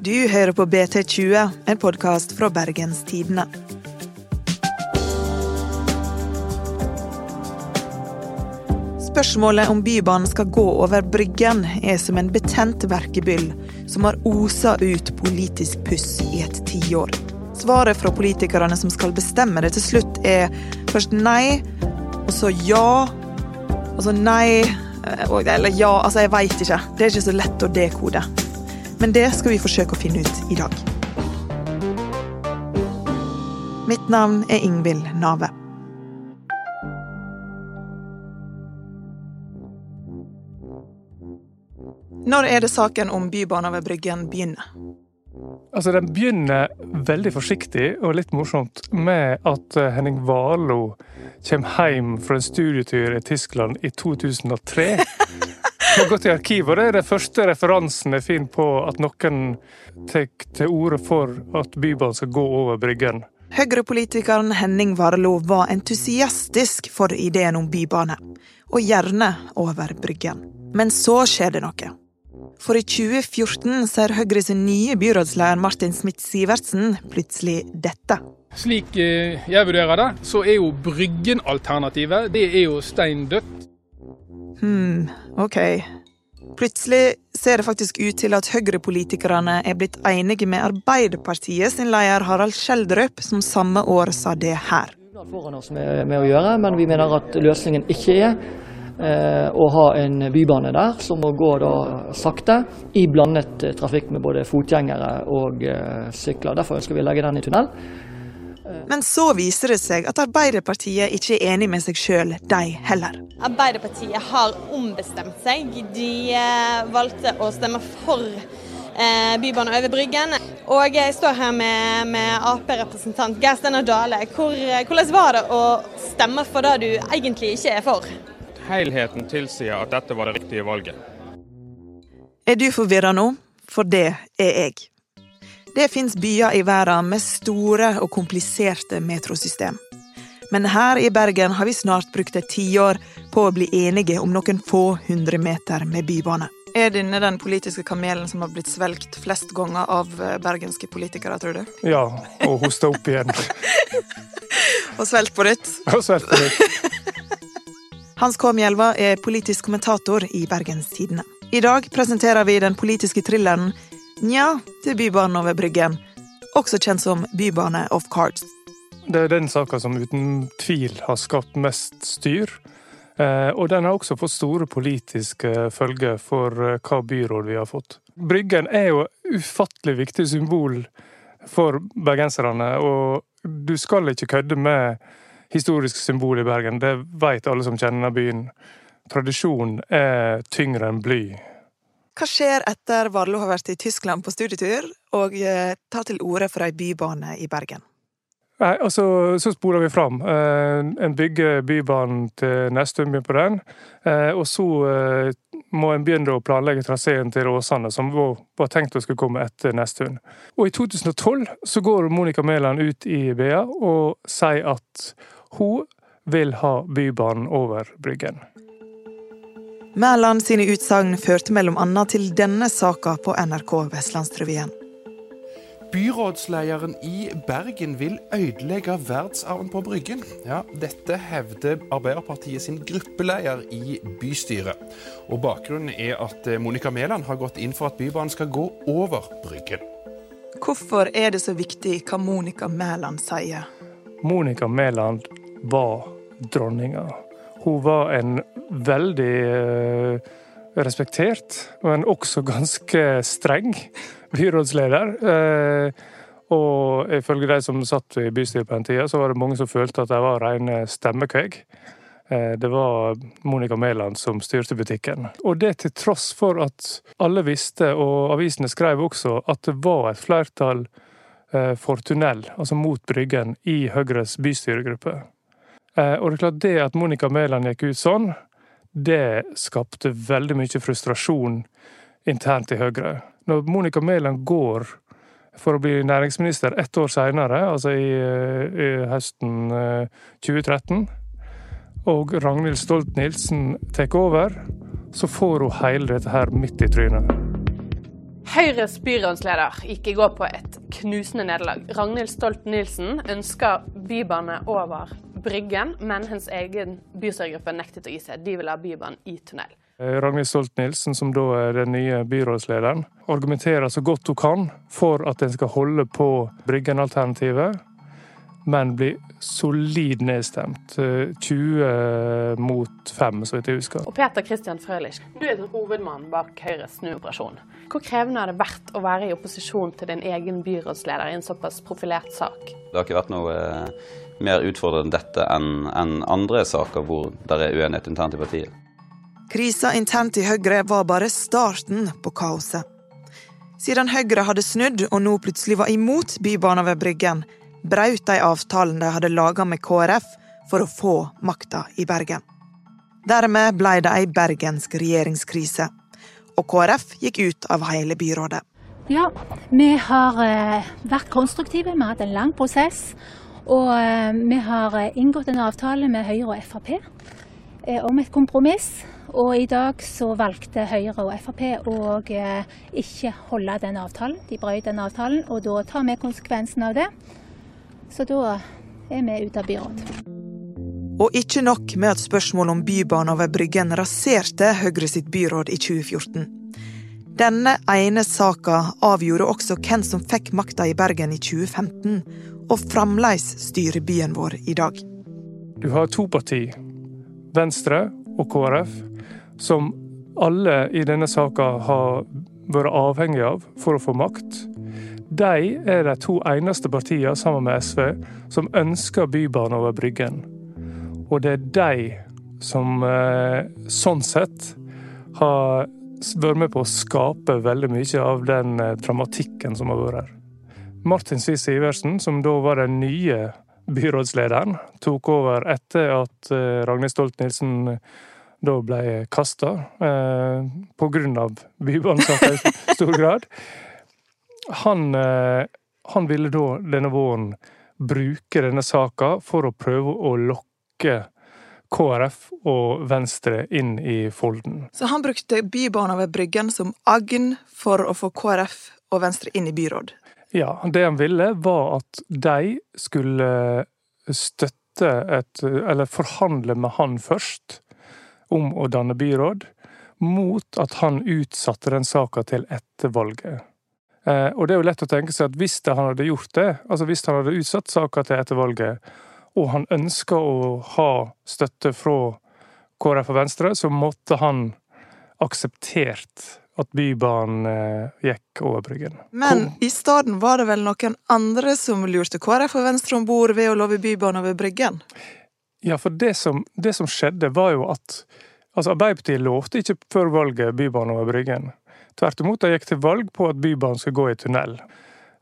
Du hører på BT20, en podkast fra Bergens Tidende. Spørsmålet om Bybanen skal gå over Bryggen, er som en betent verkebyll som har osa ut politisk puss i et tiår. Svaret fra politikerne som skal bestemme det til slutt, er først nei, og så ja, og så nei Eller ja, altså, jeg veit ikke. Det er ikke så lett å dekode. Men det skal vi forsøke å finne ut i dag. Mitt navn er Ingvild Nave. Når er det saken om Bybanen ved Bryggen begynner? Altså, Den begynner veldig forsiktig og litt morsomt med at eh, Henning Warloe kommer hjem fra en studietur i Tyskland i 2003. Har gått i arkivet, og Det er den første referansen jeg finner på at noen tar til orde for at Bybanen skal gå over Bryggen. Høyre-politikeren Henning Warloe var entusiastisk for ideen om bybane, og gjerne over Bryggen. Men så skjer det noe. For i 2014 ser Høyre sin nye byrådsleder Martin Smith-Sivertsen plutselig dette. Slik eh, jeg vurderer det, så er jo Bryggen-alternativet det er jo stein dødt. Hm, ok. Plutselig ser det faktisk ut til at Høyre-politikerne er blitt enige med Arbeiderpartiet sin leder Harald Skjeldrøp, som samme år sa det her. foran oss med, med å gjøre, men vi mener at løsningen ikke er eh, å ha en bybane der som må gå da sakte i blandet trafikk med både fotgjengere og eh, sykler. Derfor ønsker vi å legge den i tunnel. Men så viser det seg at Arbeiderpartiet ikke er enig med seg sjøl, de heller. Arbeiderpartiet har ombestemt seg. De eh, valgte å stemme for Bybanen Bybane over Bryggen. Og jeg står her med, med Ap-representant Geir Steinar Dale. Hvor, eh, hvordan var det å stemme for det du egentlig ikke er for? Helheten tilsier at dette var det riktige valget. Er du forvirra nå? For det er jeg. Det fins byer i verden med store og kompliserte metrosystem. Men her i Bergen har vi snart brukt et tiår på å bli enige om noen få hundre meter med bybane. Er denne den politiske kamelen som har blitt svelgt flest ganger av eh, bergenske politikere, tror du? Ja, og hosta opp igjen. Og svelgt på nytt? Og svelgt på nytt. Hans K. Mjelva er politisk kommentator i Bergens Tidende. I dag presenterer vi den politiske thrilleren Nja til Bybanen over Bryggen, også kjent som Bybane of Cards. Det er den saka som uten tvil har skapt mest styr. Eh, og den har også fått store politiske følger for eh, hva byråd vi har fått. Bryggen er jo ufattelig viktig symbol for bergenserne, og du skal ikke kødde med historisk symbol i Bergen. Det vet alle som kjenner byen. Tradisjon er tyngre enn bly. Hva skjer etter Warloe har vært i Tyskland på studietur og eh, tar til orde for ei bybane i Bergen? Nei, altså, Så spoler vi fram. Eh, en bygger Bybanen til Nestum på den. Eh, og så må en begynne å planlegge traseen til Åsane, som var, tenkt å skulle komme etter Nesttun. Og i 2012 så går Monica Mæland ut i BA og sier at hun vil ha Bybanen over Bryggen. Mæland sine utsagn førte mellom annet til denne saka på NRK Vestlandsrevyen. Byrådslederen i Bergen vil ødelegge verdensarven på Bryggen. Ja, Dette hevder Arbeiderpartiet sin gruppeleder i bystyret. Og Bakgrunnen er at Monica Mæland har gått inn for at Bybanen skal gå over Bryggen. Hvorfor er det så viktig hva Monica Mæland sier? Monica Mæland var dronninga. Hun var en veldig eh, respektert, men også ganske streng byrådsleder. Eh, og ifølge de som satt i bystyret på den tida, så var det mange som følte at de var rene stemmekveg. Eh, det var Monica Mæland som styrte butikken. Og det til tross for at alle visste, og avisene skrev også, at det var et flertall for tunnel, altså mot Bryggen, i Høyres bystyregruppe. Og det er klart det at Monica Mæland gikk ut sånn, det skapte veldig mye frustrasjon internt i Høyre. Når Monica Mæland går for å bli næringsminister ett år seinere, altså i, i, høsten 2013, og Ragnhild Stolt-Nielsen tar over, så får hun hele dette her midt i trynet. Høyres byrådsleder gikk i går på et knusende nederlag. Ragnhild Stolt-Nielsen ønsker bybane over Bryggen, men hennes egen bystyregruppe nektet å gi seg. De vil ha bybanen i tunnel. Eh, Ragnhild Stolt-Nielsen, som da er den nye byrådslederen, argumenterer så godt hun kan for at en skal holde på Bryggen-alternativet men blir solid nedstemt. 20 eh, mot 5, så vidt jeg husker. Og Peter Christian Frølich, du er hovedmann bak Høyres snuoperasjon. Hvor krevende har det vært å være i opposisjon til din egen byrådsleder i en såpass profilert sak? Det har ikke vært noe eh, mer utfordrende dette enn en andre saker hvor det er uenighet internt i partiet. Krisa internt i Høyre var bare starten på kaoset. Siden Høyre hadde snudd og nå plutselig var imot Bybanen ved Bryggen, brøt de avtalen de hadde laga med KrF for å få makta i Bergen. Dermed ble det ei bergensk regjeringskrise, og KrF gikk ut av hele byrådet. Ja, vi har eh, vært konstruktive, vi har hatt en lang prosess. Og eh, vi har eh, inngått en avtale med Høyre og Frp om et kompromiss. Og i dag så valgte Høyre og Frp å ikke holde den avtalen. De brøt den avtalen, og da tar vi konsekvensen av det. Så da er vi ute av byråd. Og ikke nok med at spørsmålet om bybane over Bryggen raserte Høyre sitt byråd i 2014. Denne ene saka avgjorde også hvem som fikk makta i Bergen i 2015, og fremdeles styrer byen vår i dag. Du har to parti, Venstre og KrF, som alle i denne saka har vært avhengige av for å få makt. De er de to eneste partiene, sammen med SV, som ønsker bybane over Bryggen. Og det er de som eh, sånn sett har vært med på å skape veldig mye av den eh, dramatikken som har vært her. Martin Sisse Iversen, som da var den nye byrådslederen, tok over etter at eh, Ragnhild Stolt-Nielsen da ble kasta, eh, pga. bybanesaken i stor grad han, eh, han ville da denne våren bruke denne saka for å prøve å lokke KrF og Venstre inn i folden. Så han brukte Bybanen ved Bryggen som agn for å få KrF og Venstre inn i byråd? Ja, det han ville var at de skulle støtte et Eller forhandle med han først om å danne byråd, mot at han utsatte den saka til etter valget. Eh, og det er jo lett å tenke seg at hvis han hadde gjort det, altså hvis han hadde utsatt saka til etter valget, og han ønska å ha støtte fra KrF og Venstre, så måtte han akseptert at Bybanen eh, gikk over Bryggen. Men i stedet var det vel noen andre som lurte KrF og Venstre om bord ved å love Bybanen over Bryggen? Ja, for det som, det som skjedde, var jo at altså Arbeiderpartiet lovte ikke før valget Bybanen over Bryggen. Tvert imot, de gikk til valg på at Bybanen skal gå i tunnel.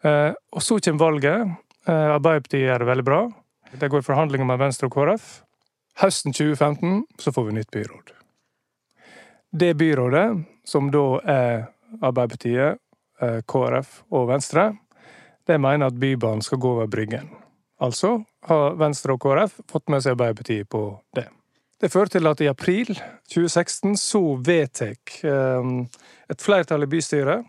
Eh, og så kommer valget. Eh, Arbeiderpartiet gjør det veldig bra. Det går i forhandlinger med Venstre og KrF. Høsten 2015 så får vi nytt byråd. Det byrådet, som da er Arbeiderpartiet, eh, KrF og Venstre, det mener at Bybanen skal gå over Bryggen. Altså har Venstre og KrF fått med seg Arbeiderpartiet på det. Det fører til at i april 2016 så vedtar ehm, et flertall i bystyret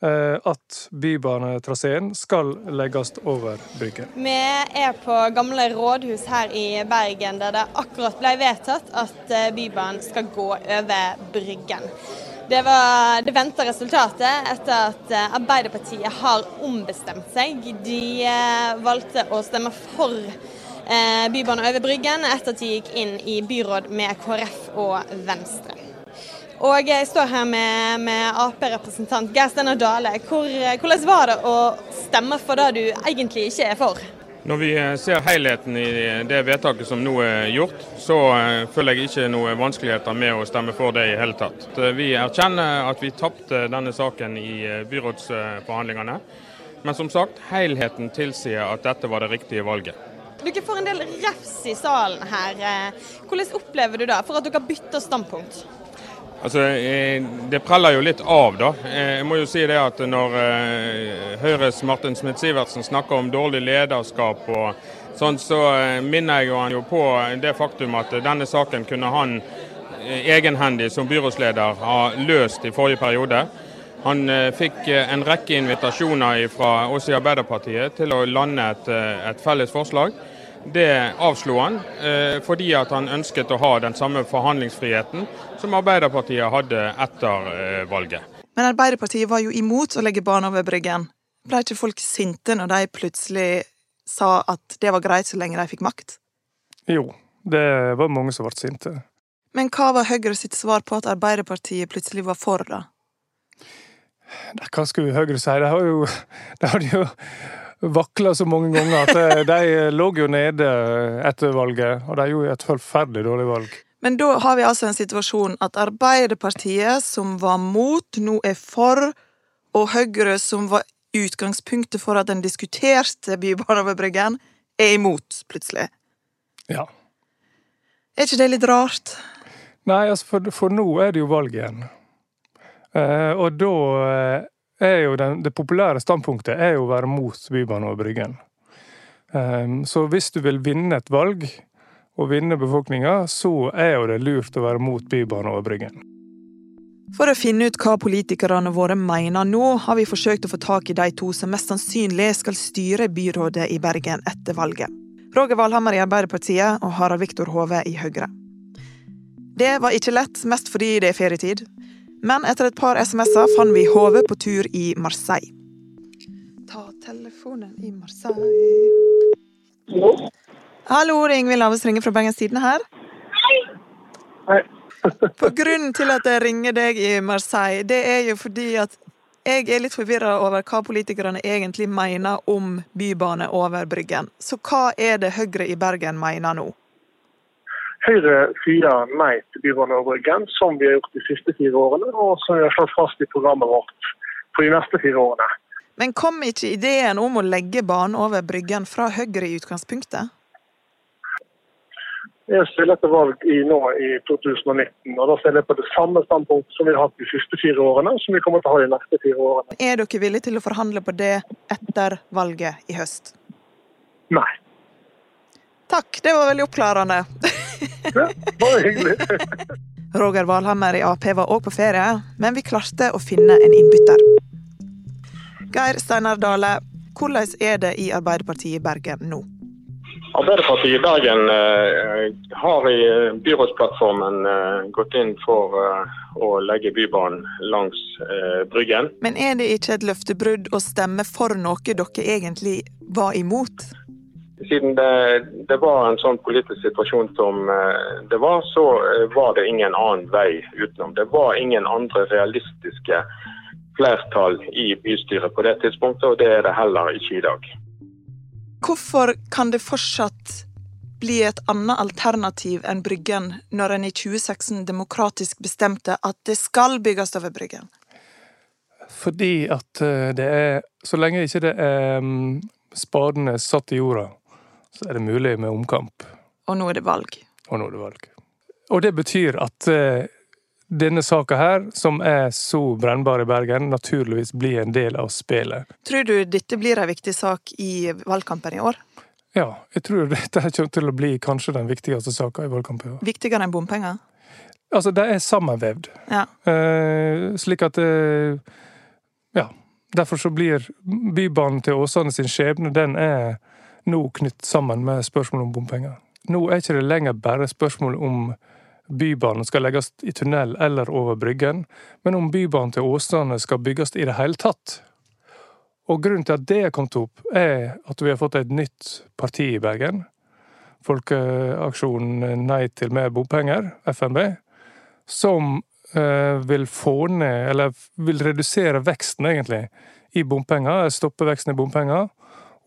eh, at bybanetraseen skal legges over Bryggen. Vi er på gamle rådhus her i Bergen, der det akkurat ble vedtatt at eh, Bybanen skal gå over Bryggen. Det var det venta resultatet etter at eh, Arbeiderpartiet har ombestemt seg. De valgte å stemme for eh, Bybane over Bryggen etter at de gikk inn i byråd med KrF og Venstre. Og jeg står her med, med Ap-representant Geir Steinar Dale. Hvor, hvordan var det å stemme for det du egentlig ikke er for? Når vi eh, ser helheten i det vedtaket som nå er gjort, så eh, føler jeg ikke noen vanskeligheter med å stemme for det i hele tatt. Vi erkjenner at vi tapte denne saken i eh, byrådsforhandlingene. Men som sagt, helheten tilsier at dette var det riktige valget. Dere får en del refs i salen her. Hvordan opplever du det, for at dere bytter standpunkt? Altså, eh, Det preller jo litt av, da. Eh, jeg må jo si det at Når eh, Høyres Martin Smith-Sivertsen snakker om dårlig lederskap, og sånn, så minner jeg jo han jo på det faktum at denne saken kunne han egenhendig som byrådsleder ha løst i forrige periode. Han eh, fikk eh, en rekke invitasjoner fra oss i Arbeiderpartiet til å lande et, eh, et felles forslag. Det avslo han, fordi at han ønsket å ha den samme forhandlingsfriheten som Arbeiderpartiet hadde etter valget. Men Arbeiderpartiet var jo imot å legge barn over Bryggen. Ble ikke folk sinte når de plutselig sa at det var greit så lenge de fikk makt? Jo, det var mange som ble sinte. Men hva var Høyre sitt svar på at Arbeiderpartiet plutselig var for, da? Hva skulle Høyre si? De, har jo, de hadde jo vakla så mange ganger at de lå jo nede etter valget. Og de gjorde et forferdelig dårlig valg. Men da har vi altså en situasjon at Arbeiderpartiet, som var mot, nå er for, og Høyre, som var utgangspunktet for at en diskuterte Bybanen over Bryggen, er imot, plutselig. Ja. Er ikke det litt rart? Nei, altså for, for nå er det jo valg igjen. Eh, og da eh, er jo den, det populære standpunktet er jo å være mot Bybanen over Bryggen. Eh, så hvis du vil vinne et valg, og vinne befolkninga, så er jo det lurt å være mot Bybanen over Bryggen. For å finne ut hva politikerne våre mener nå, har vi forsøkt å få tak i de to som mest sannsynlig skal styre byrådet i Bergen etter valget. Roger Valhammer i Arbeiderpartiet og Harald Viktor Hove i Høyre. Det var ikke lett, mest fordi det er ferietid. Men etter et par SMS-er fant vi HV på tur i Marseille. Ta telefonen i Marseille Hallo? Hallo, det er Ingvild Laves ringer fra Bergens Tidende her. Hei. For Grunnen til at jeg ringer deg i Marseille, det er jo fordi at jeg er litt forvirra over hva politikerne egentlig mener om bybane over Bryggen. Så hva er det Høyre i Bergen mener nå? Høyre sier nei til bybane og Bryggen, som vi har gjort de siste fire årene, og som vi har slått fast i programmet vårt for de neste fire årene. Men kom ikke ideen om å legge banen over Bryggen fra Høyre i utgangspunktet? Jeg stiller til valg i, nå i 2019, og da stiller jeg på det samme standpunkt som vi har hatt de siste fire årene, som vi kommer til å ha de neste fire årene. Er dere villige til å forhandle på det etter valget i høst? Nei. Takk, det var veldig oppklarende. ja, bare hyggelig. Roger Valhammer i Ap var òg på ferie, men vi klarte å finne en innbytter. Geir Steinar Dale, hvordan er det i Arbeiderpartiet i Bergen nå? Arbeiderpartiet i Bergen eh, har i eh, byrådsplattformen eh, gått inn for å legge Bybanen langs Bryggen. Men er det ikke et løftebrudd å stemme for noe dere egentlig var imot? Siden det, det, var en sånn politisk situasjon som det var, så var det ingen annen vei utenom. Det var ingen andre realistiske flertall i bystyret på det tidspunktet, og det er det heller ikke i dag. Hvorfor kan det fortsatt bli et annet alternativ enn Bryggen, når en i 2016 demokratisk bestemte at det skal bygges over Bryggen? Fordi at eh, det er Så lenge ikke det er mm, spadene satt i jorda, så er det mulig med omkamp. Og nå er det valg. Og nå er det valg. Og det betyr at eh, denne saka her, som er så brennbar i Bergen, naturligvis blir en del av spillet. Tror du dette blir en viktig sak i valgkampen i år? Ja, jeg tror dette kommer til å bli kanskje den viktigste saka i valgkampen i år. Viktigere enn bompenger? Altså, de er sammenvevd. Ja. Eh, slik at eh, Ja. Derfor så blir Bybanen til Åsane sin skjebne, den er nå knyttet sammen med spørsmålet om bompenger. Nå er ikke det lenger bare spørsmål om Bybanen skal legges i tunnel eller over Bryggen, men om Bybanen til Åsane skal bygges i det hele tatt. Og Grunnen til at det er kommet opp, er at vi har fått et nytt parti i Bergen. Folkeaksjonen Nei til mer bompenger, FNB, som eh, vil få ned, eller vil redusere veksten, egentlig, i bompenger. Stoppe veksten i bompenger.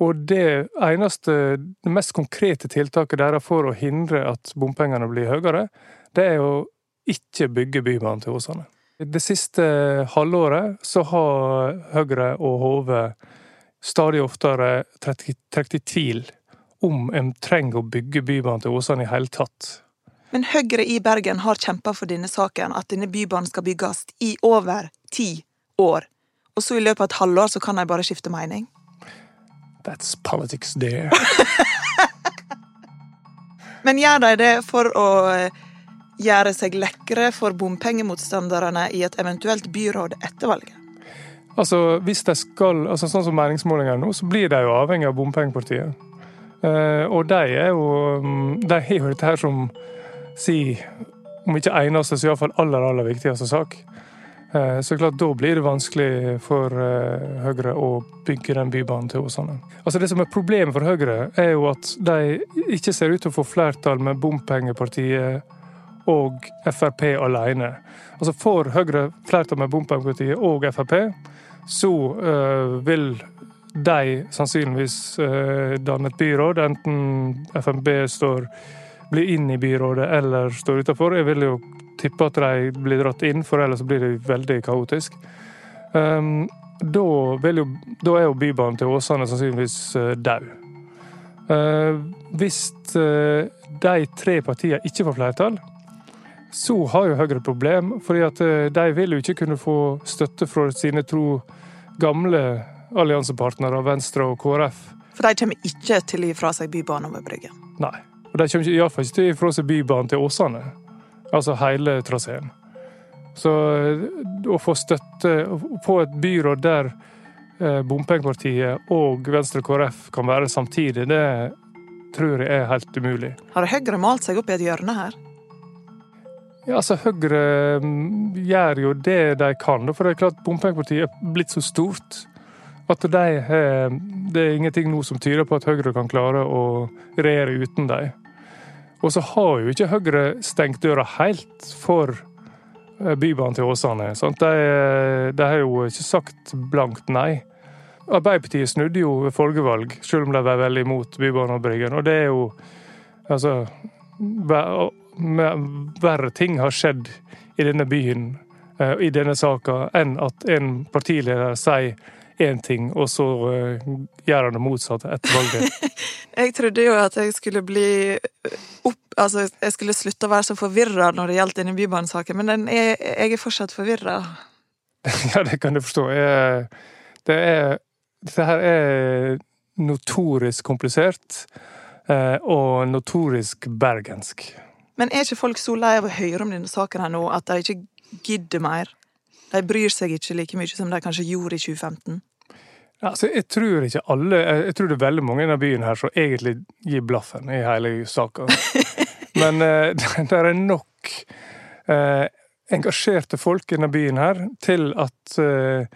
Og det eneste, det mest konkrete tiltaket deres for å hindre at bompengene blir høyere, det er å ikke bygge Bybanen til Åsane. Det siste halvåret så har Høyre og Hove stadig oftere trukket i tvil om en trenger å bygge Bybanen til Åsane i hele tatt. Men Høyre i Bergen har kjempa for denne saken, at denne bybanen skal bygges i over ti år. Og så i løpet av et halvår så kan de bare skifte mening? That's politics there. Men gjør de det for å gjøre seg lekre for bompengemotstanderne i et eventuelt byråd etter valget? Altså, hvis de skal, altså Sånn som meningsmålinger nå, så blir de jo avhengig av bompengepartiet. Eh, og de er jo mm, de har jo dette her som si, om ikke eneste, så iallfall aller, aller viktigste sak. Eh, så klart, da blir det vanskelig for eh, Høyre å bygge den bybanen til Åsane. Altså Det som er problemet for Høyre, er jo at de ikke ser ut til å få flertall med bompengepartiet og Frp alene. Altså Får Høyre flertall med bompengepartiet og Frp, så uh, vil de sannsynligvis danne et byråd, enten FNB står blir inn i byrådet eller står utafor. Jeg vil jo tippe at de blir dratt inn, for ellers blir det veldig kaotisk. Um, da, jo, da, er jo Bybanen til Åsane sannsynligvis uh, død. Uh, hvis uh, de tre partiene ikke får flertall, så har jo Høyre et problem. fordi at uh, de vil jo ikke kunne få støtte fra sine to gamle alliansepartnere, Venstre og KrF. For de kommer ikke til å gi fra seg Bybanen over Bryggen? Nei. Og de kommer iallfall ikke til å gi fra seg Bybanen til Åsane. Altså hele traseen. Så eh, å få støtte på et byråd der eh, bompengepartiet og Venstre KrF kan være samtidig, det tror jeg er helt umulig. Har Høyre malt seg opp i et hjørne her? Ja, altså Høyre mm, gjør jo det de kan. For det er klart bompengepartiet er blitt så stort at de, det er ingenting nå som tyder på at Høyre kan klare å regjere uten dem. Og så har jo ikke Høyre stengt døra helt for eh, Bybanen til Åsane. De, de, har jo ikke sagt blankt nei. Arbeiderpartiet snudde jo ved forrige valg, selv om de var veldig imot Bybanen og Bryggen. Og det er jo Altså Verre ting har skjedd i denne byen, eh, i denne saka, enn at en partileder sier én ting, og så uh, gjør han det motsatte etter valget. jeg trodde jo at jeg skulle bli opp Altså, jeg skulle slutte å være så forvirra når det gjaldt denne bybanesaken, men er, jeg er fortsatt forvirra. ja, det kan du forstå. Jeg, det er Dette her er notorisk komplisert. Uh, og notorisk bergensk. Men er ikke folk så lei av å høre om denne saken her nå at de ikke gidder mer? De bryr seg ikke like mye som de kanskje gjorde i 2015? Altså, jeg tror ikke alle Jeg tror det er veldig mange i denne byen her som egentlig gir blaffen i hele saka. Men uh, det er nok uh, engasjerte folk i denne byen her til at uh,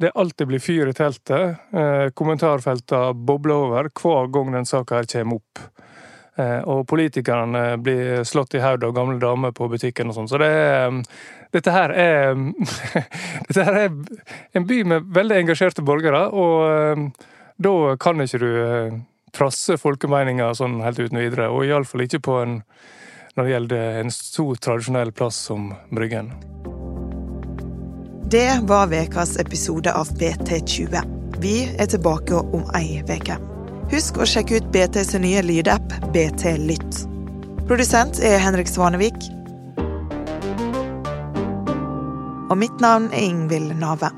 det alltid blir fyr i teltet. Uh, kommentarfeltene bobler over hver gang denne saka kommer opp. Og politikerne blir slått i hodet av gamle damer på butikken og sånn. Så det er dette her er Dette her er en by med veldig engasjerte borgere, og eh, da kan ikke du eh, trasse folkemeninga sånn helt uten videre. Og iallfall ikke på en når det gjelder en så tradisjonell plass som Bryggen. Det var ukas episode av BT20. Vi er tilbake om ei uke. Husk å sjekke ut BTs nye lydapp BT Lytt. Produsent er Henrik Svanevik. Og mitt navn er Ingvild Nave.